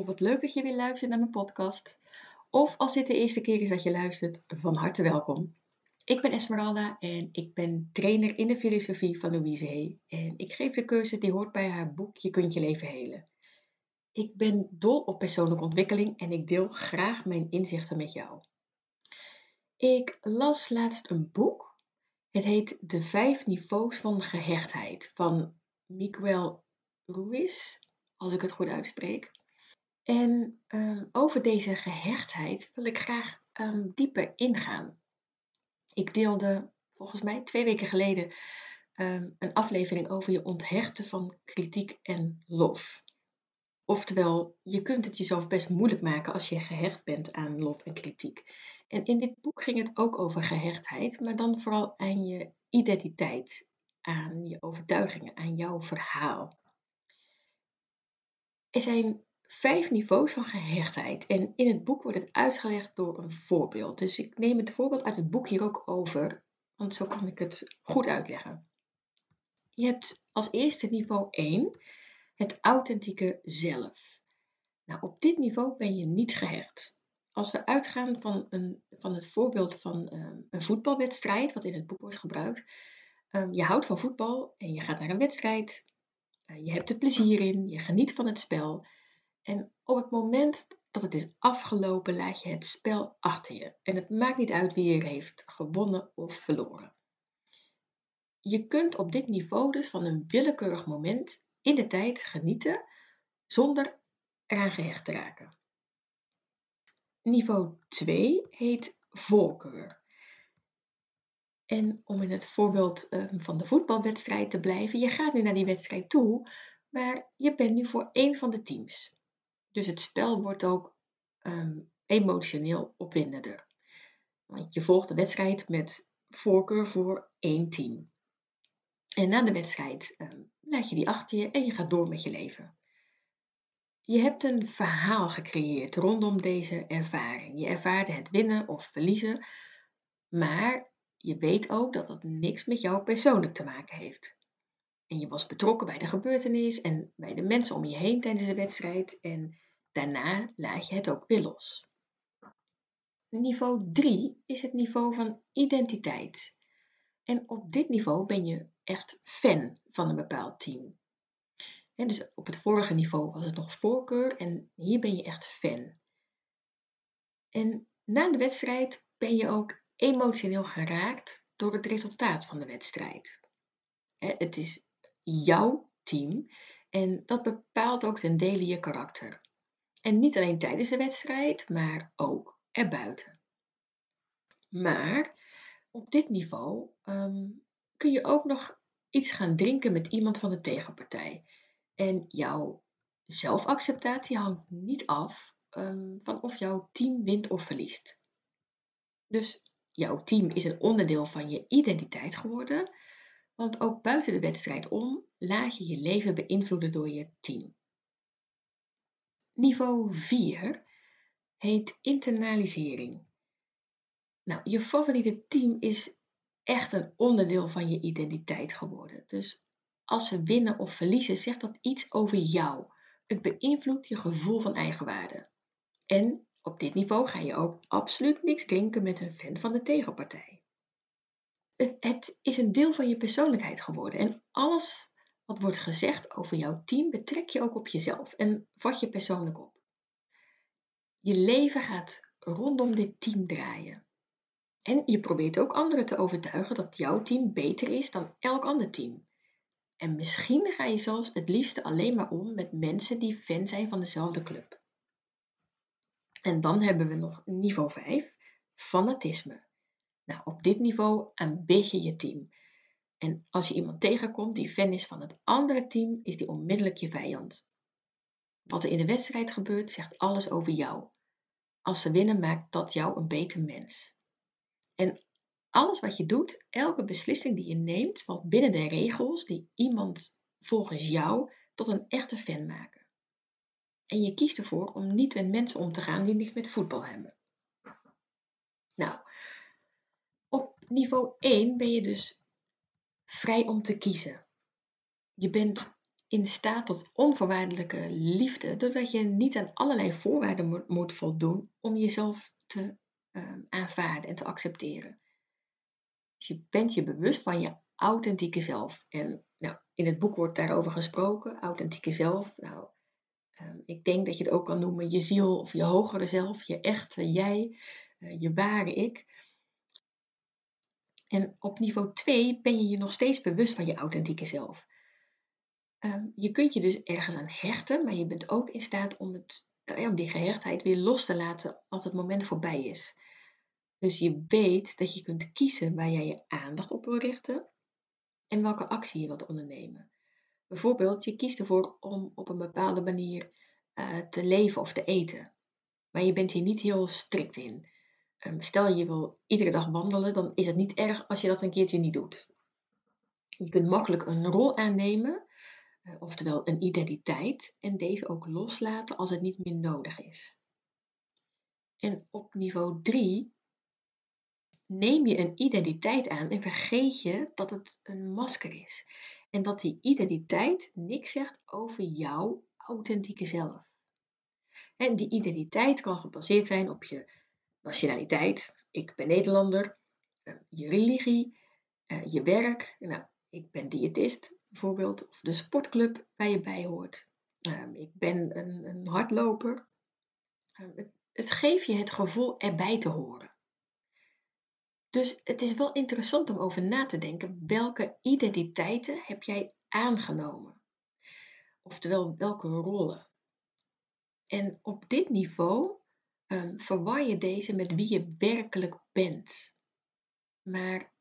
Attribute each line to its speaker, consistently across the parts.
Speaker 1: Oh, wat leuk dat je weer luistert naar mijn podcast. Of als dit de eerste keer is dat je luistert, van harte welkom. Ik ben Esmeralda en ik ben trainer in de filosofie van Louise Hay. En ik geef de cursus die hoort bij haar boek Je kunt je leven helen. Ik ben dol op persoonlijke ontwikkeling en ik deel graag mijn inzichten met jou. Ik las laatst een boek. Het heet De Vijf Niveaus van Gehechtheid van Miguel Ruiz, als ik het goed uitspreek. En um, over deze gehechtheid wil ik graag um, dieper ingaan. Ik deelde volgens mij twee weken geleden um, een aflevering over je onthechten van kritiek en lof. Oftewel, je kunt het jezelf best moeilijk maken als je gehecht bent aan lof en kritiek. En in dit boek ging het ook over gehechtheid, maar dan vooral aan je identiteit, aan je overtuigingen, aan jouw verhaal. Er zijn vijf niveaus van gehechtheid en in het boek wordt het uitgelegd door een voorbeeld. Dus ik neem het voorbeeld uit het boek hier ook over, want zo kan ik het goed uitleggen. Je hebt als eerste niveau 1 het authentieke zelf. Nou, op dit niveau ben je niet gehecht. Als we uitgaan van, een, van het voorbeeld van um, een voetbalwedstrijd, wat in het boek wordt gebruikt. Um, je houdt van voetbal en je gaat naar een wedstrijd. Uh, je hebt er plezier in, je geniet van het spel. En op het moment dat het is afgelopen, laat je het spel achter je. En het maakt niet uit wie er heeft gewonnen of verloren. Je kunt op dit niveau dus van een willekeurig moment in de tijd genieten zonder eraan gehecht te raken. Niveau 2 heet voorkeur. En om in het voorbeeld ehm, van de voetbalwedstrijd te blijven, je gaat nu naar die wedstrijd toe, maar je bent nu voor één van de teams. Dus het spel wordt ook um, emotioneel opwindender. Want je volgt de wedstrijd met voorkeur voor één team. En na de wedstrijd um, laat je die achter je en je gaat door met je leven. Je hebt een verhaal gecreëerd rondom deze ervaring. Je ervaarde het winnen of verliezen, maar je weet ook dat dat niks met jou persoonlijk te maken heeft. En je was betrokken bij de gebeurtenis en bij de mensen om je heen tijdens de wedstrijd. En daarna laat je het ook weer los. Niveau 3 is het niveau van identiteit. En op dit niveau ben je echt fan van een bepaald team. Dus op het vorige niveau was het nog voorkeur en hier ben je echt fan. En na de wedstrijd ben je ook emotioneel geraakt door het resultaat van de wedstrijd. Het is jouw team en dat bepaalt ook ten dele je karakter. En niet alleen tijdens de wedstrijd, maar ook erbuiten. Maar op dit niveau um, kun je ook nog iets gaan drinken met iemand van de tegenpartij. En jouw zelfacceptatie hangt niet af um, van of jouw team wint of verliest. Dus jouw team is een onderdeel van je identiteit geworden, want ook buiten de wedstrijd om laat je je leven beïnvloeden door je team. Niveau 4 heet internalisering. Nou, je favoriete team is echt een onderdeel van je identiteit geworden. Dus als ze winnen of verliezen, zegt dat iets over jou. Het beïnvloedt je gevoel van eigenwaarde. En op dit niveau ga je ook absoluut niks drinken met een fan van de tegenpartij. Het, is een deel van je persoonlijkheid geworden en alles wat wordt gezegd over jouw team betrek je ook op jezelf en vat je persoonlijk op. Je leven gaat rondom dit team draaien. En je probeert ook anderen te overtuigen dat jouw team beter is dan elk ander team. En misschien ga je zelfs het liefste alleen maar om met mensen die fan zijn van dezelfde club. En dan hebben we nog niveau 5, fanatisme. Nou, op dit niveau aanbid je je team. En als je iemand tegenkomt die fan is van het andere team, is die onmiddellijk je vijand. Wat er in de wedstrijd gebeurt, zegt alles over jou. Als ze winnen, maakt dat jou een beter mens. En alles wat je doet, elke beslissing die je neemt, valt binnen de regels die iemand volgens jou tot een echte fan maken. En je kiest ervoor om niet met mensen om te gaan die niks met voetbal hebben. Nou, op niveau 1 ben je dus vrij om te kiezen. Je bent in staat tot onvoorwaardelijke liefde, doordat je niet aan allerlei voorwaarden moet voldoen om jezelf te ehm, aanvaarden en te accepteren. Dus je bent je bewust van je authentieke zelf. En nou, in het boek wordt daarover gesproken, authentieke zelf. Nou, ehm, ik denk dat je het ook kan noemen je ziel of je hogere zelf, je echte jij, uh, je ware ik. En op niveau 2 ben je je nog steeds bewust van je authentieke zelf. Ehm, je kunt je dus ergens aan hechten, maar je bent ook in staat om, het, om die gehechtheid weer los te laten als het moment voorbij is. Dus je weet dat je kunt kiezen waar jij je aandacht op wil richten en welke actie je wilt ondernemen. Bijvoorbeeld, je kiest ervoor om op een bepaalde manier uh, te leven of te eten. Maar je bent hier niet heel strikt in. Um, stel je wil iedere dag wandelen, dan is het niet erg als je dat een keertje niet doet. Je kunt makkelijk een rol aannemen, uh, oftewel een identiteit, en deze ook loslaten als het niet meer nodig is. En op niveau 3 neem je een identiteit aan en vergeet je dat het een masker is. En dat die identiteit niks zegt over jouw authentieke zelf. En die identiteit kan gebaseerd zijn op je nationaliteit, ik ben Nederlander, eh, je religie, eh, je werk, nou, ik ben diëtist bijvoorbeeld, of de sportclub waar je bij hoort. Ehm, ik ben een, een hardloper. Ehm, het geeft je het gevoel erbij te horen. Dus het is wel interessant om over na te denken welke identiteiten heb jij aangenomen? Oftewel, welke rollen? En op dit niveau um, verwar je deze met wie je werkelijk bent. Maar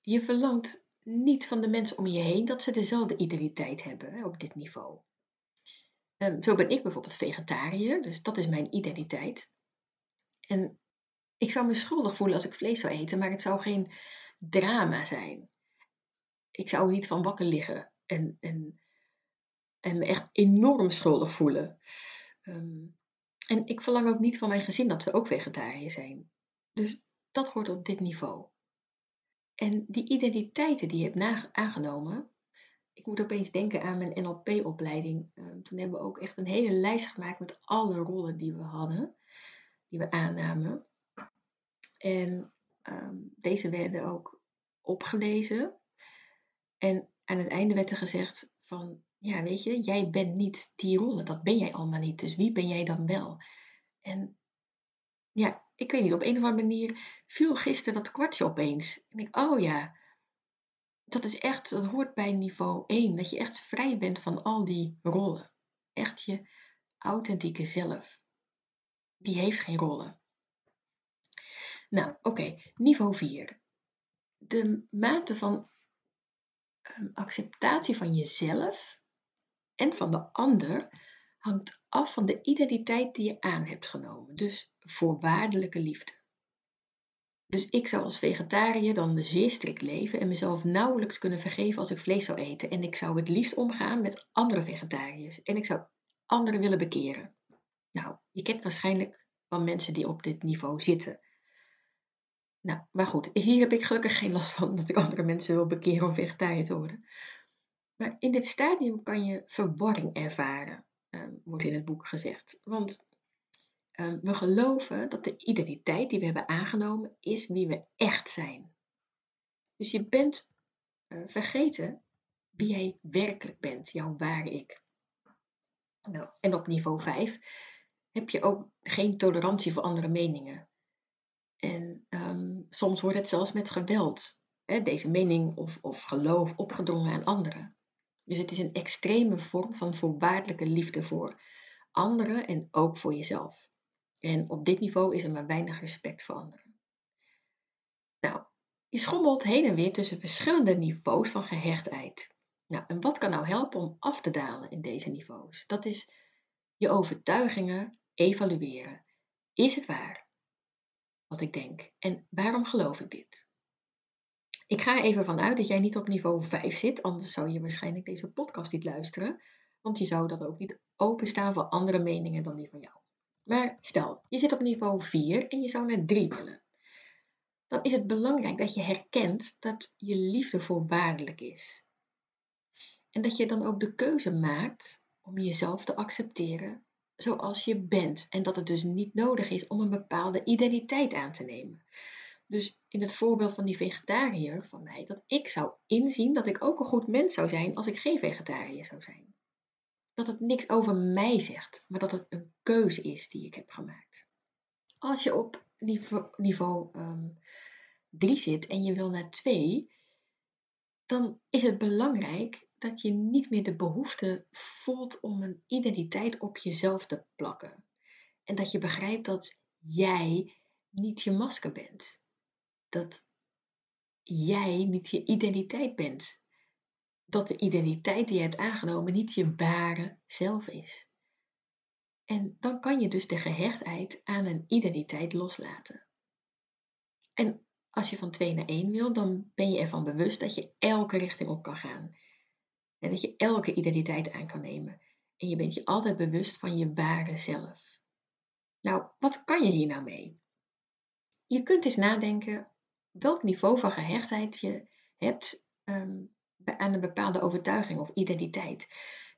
Speaker 1: je verlangt niet van de mensen om je heen dat ze dezelfde identiteit hebben hè, op dit niveau. Um, zo ben ik bijvoorbeeld vegetariër, dus dat is mijn identiteit. En ik zou me schuldig voelen als ik vlees zou eten, maar het zou geen drama zijn. Ik zou niet van wakker liggen en, en, en me echt enorm schuldig voelen. Um, en ik verlang ook niet van mijn gezin dat ze ook vegetariër zijn. Dus dat hoort op dit niveau. En die identiteiten die je hebt aangenomen, ik moet opeens denken aan mijn NLP-opleiding. Ehm, toen hebben we ook echt een hele lijst gemaakt met alle rollen die we hadden, die we aannamen. En ehm, deze werden ook opgelezen. En aan het einde werd er gezegd van, ja weet je, jij bent niet die rollen, dat ben jij allemaal niet. Dus wie ben jij dan wel? En ja, ik weet niet, op een of andere manier viel gisteren dat kwartje opeens. En ik, oh ja, dat is echt, dat hoort bij niveau 1, dat je echt vrij bent van al die rollen. Echt je authentieke zelf. Die heeft geen rollen. Nou, oké, niveau 4. De mate van um, acceptatie van jezelf en van de ander hangt af van de identiteit die je aan hebt genomen. Dus voorwaardelijke liefde. Dus ik zou als vegetariër dan zeer strikt leven en mezelf nauwelijks kunnen vergeven als ik vlees zou eten. En ik zou het liefst omgaan met andere vegetariërs. En ik zou anderen willen bekeren. Nou, je kent waarschijnlijk wel mensen die op dit niveau zitten. Nou, maar goed, hier heb ik gelukkig geen last van dat ik andere mensen wil bekeren om vegetariër te worden. Maar in dit stadium kan je verwarring ervaren, ehm, wordt in het boek gezegd. Want ehm, we geloven dat de identiteit die we hebben aangenomen is wie we echt zijn. Dus je bent uh, vergeten wie jij werkelijk bent, jouw ware ik. Nou, en op niveau 5 heb je ook geen tolerantie voor andere meningen. En um, soms wordt het zelfs met geweld, hè, deze mening of, of geloof, opgedrongen aan anderen. Dus het is een extreme vorm van voorwaardelijke liefde voor anderen en ook voor jezelf. En op dit niveau is er maar weinig respect voor anderen. Nou, je schommelt heen en weer tussen verschillende niveaus van gehechtheid. Nou, en wat kan nou helpen om af te dalen in deze niveaus? Dat is je overtuigingen evalueren. Is het waar? Wat ik denk. En waarom geloof ik dit? Ik ga even vanuit dat jij niet op niveau 5 zit, anders zou je waarschijnlijk deze podcast niet luisteren, want je zou dan ook niet openstaan voor andere meningen dan die van jou. Maar stel, je zit op niveau 4 en je zou naar 3 willen. Dan is het belangrijk dat je herkent dat je liefde voorwaardelijk is. En dat je dan ook de keuze maakt om jezelf te accepteren zoals je bent. En dat het dus niet nodig is om een bepaalde identiteit aan te nemen. Dus in het voorbeeld van die vegetariër van mij, dat ik zou inzien dat ik ook een goed mens zou zijn als ik geen vegetariër zou zijn. Dat het niks over mij zegt, maar dat het een keuze is die ik heb gemaakt. Als je op niveau, niveau 3 ehm, zit en je wil naar 2, dan is het belangrijk dat je niet meer de behoefte voelt om een identiteit op jezelf te plakken. En dat je begrijpt dat jij niet je masker bent. Dat jij niet je identiteit bent. Dat de identiteit die je hebt aangenomen niet je ware zelf is. En dan kan je dus de gehechtheid aan een identiteit loslaten. En als je van 2 naar 1 wil, dan ben je ervan bewust dat je elke richting op kan gaan. En dat je elke identiteit aan kan nemen. En je bent je altijd bewust van je ware zelf. Nou, wat kan je hier nou mee? Je kunt eens nadenken welk niveau van gehechtheid je hebt um, aan een bepaalde overtuiging of identiteit.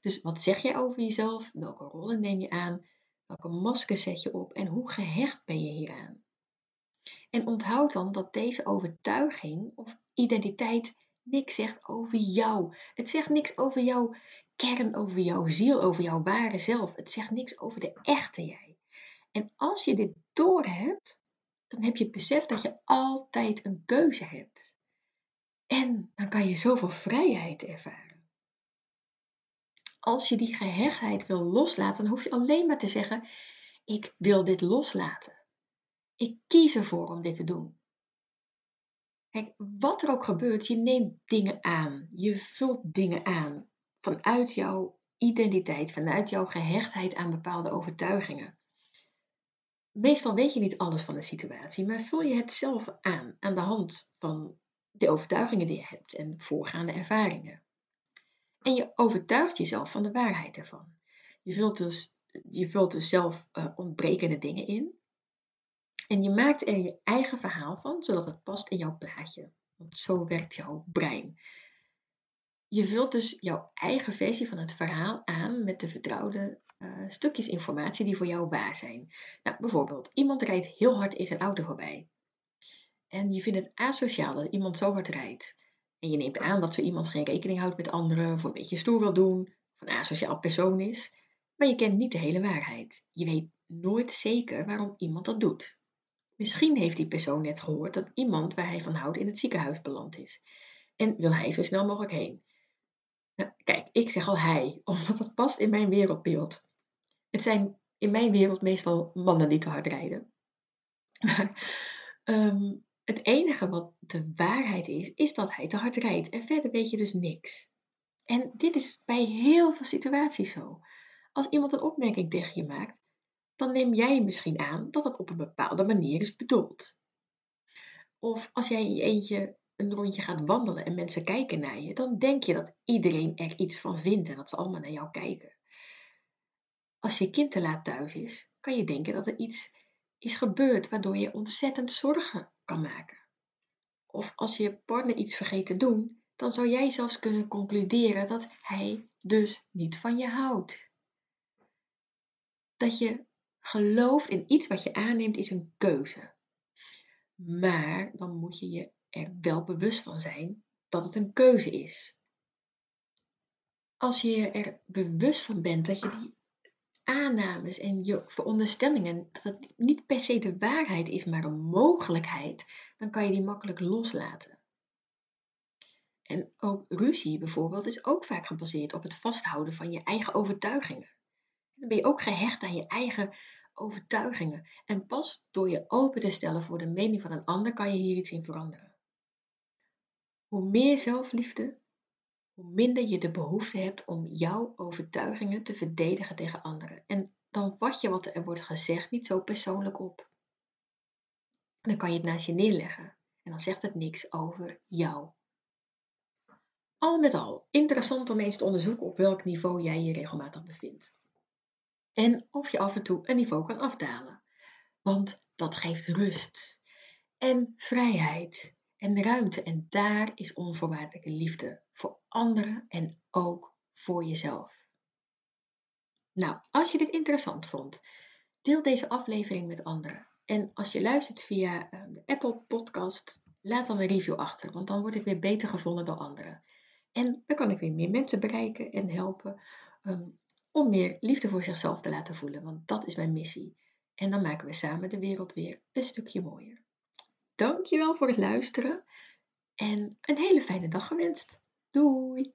Speaker 1: Dus wat zeg je over jezelf? Welke rollen neem je aan? Welke masker zet je op? En hoe gehecht ben je hieraan? En onthoud dan dat deze overtuiging of identiteit niks zegt over jou. Het zegt niks over jouw kern, over jouw ziel, over jouw ware zelf. Het zegt niks over de echte jij. En als je dit doorhebt, dan heb je het besef dat je altijd een keuze hebt. En dan kan je zoveel vrijheid ervaren. Als je die gehechtheid wil loslaten, dan hoef je alleen maar te zeggen: Ik wil dit loslaten. Ik kies ervoor om dit te doen. Kijk, wat er ook gebeurt, je neemt dingen aan. Je vult dingen aan vanuit jouw identiteit, vanuit jouw gehechtheid aan bepaalde overtuigingen. Meestal weet je niet alles van de situatie, maar vul je het zelf aan aan de hand van de overtuigingen die je hebt en voorgaande ervaringen. En je overtuigt jezelf van de waarheid ervan. Je vult dus, je vult dus zelf uh, ontbrekende dingen in en je maakt er je eigen verhaal van, zodat het past in jouw plaatje. Want zo werkt jouw brein. Je vult dus jouw eigen versie van het verhaal aan met de vertrouwde uh, stukjes informatie die voor jou waar zijn. Nou, bijvoorbeeld, iemand rijdt heel hard in zijn auto voorbij. En je vindt het asociaal dat iemand zo hard rijdt. En je neemt aan dat zo iemand geen rekening houdt met anderen, of een beetje stoer wil doen, of een asociaal persoon is. Maar je kent niet de hele waarheid. Je weet nooit zeker waarom iemand dat doet. Misschien heeft die persoon net gehoord dat iemand waar hij van houdt in het ziekenhuis beland is. En wil hij zo snel mogelijk heen. Nou, kijk, ik zeg al hij, omdat dat past in mijn wereldbeeld. Het zijn in mijn wereld meestal mannen die te hard rijden. Maar ehm, het enige wat de waarheid is, is dat hij te hard rijdt. En verder weet je dus niks. En dit is bij heel veel situaties zo. Als iemand een opmerking tegen je maakt, dan neem jij misschien aan dat het op een bepaalde manier is bedoeld. Of als jij in je eentje een rondje gaat wandelen en mensen kijken naar je, dan denk je dat iedereen er iets van vindt en dat ze allemaal naar jou kijken. Als je kind te laat thuis is, kan je denken dat er iets is gebeurd waardoor je ontzettend zorgen kan maken. Of als je partner iets vergeet te doen, dan zou jij zelfs kunnen concluderen dat hij dus niet van je houdt. Dat je gelooft in iets wat je aanneemt is een keuze. Maar dan moet je je er wel bewust van zijn dat het een keuze is. Als je er bewust van bent dat je die aannames en je veronderstellingen, dat het niet per se de waarheid is, maar een mogelijkheid, dan kan je die makkelijk loslaten. En ook ruzie bijvoorbeeld is ook vaak gebaseerd op het vasthouden van je eigen overtuigingen. Dan ben je ook gehecht aan je eigen overtuigingen. En pas door je open te stellen voor de mening van een ander kan je hier iets in veranderen. Hoe meer zelfliefde, hoe minder je de behoefte hebt om jouw overtuigingen te verdedigen tegen anderen. En dan vat je wat er wordt gezegd niet zo persoonlijk op. dan kan je het naast je neerleggen en dan zegt het niks over jou. Al met al, interessant om eens te onderzoeken op welk niveau jij je regelmatig bevindt en of je af en toe een niveau kan afdalen. Want dat geeft rust en vrijheid en ruimte. En daar is onvoorwaardelijke liefde voor anderen en ook voor jezelf. Nou, als je dit interessant vond, deel deze aflevering met anderen. En als je luistert via ehm, de Apple Podcast, laat dan een review achter, want dan word ik weer beter gevonden door anderen. En dan kan ik weer meer mensen bereiken en helpen ehm, om meer liefde voor zichzelf te laten voelen, want dat is mijn missie. En dan maken we samen de wereld weer een stukje mooier. Dankjewel voor het luisteren en een hele fijne dag gewenst. Doei!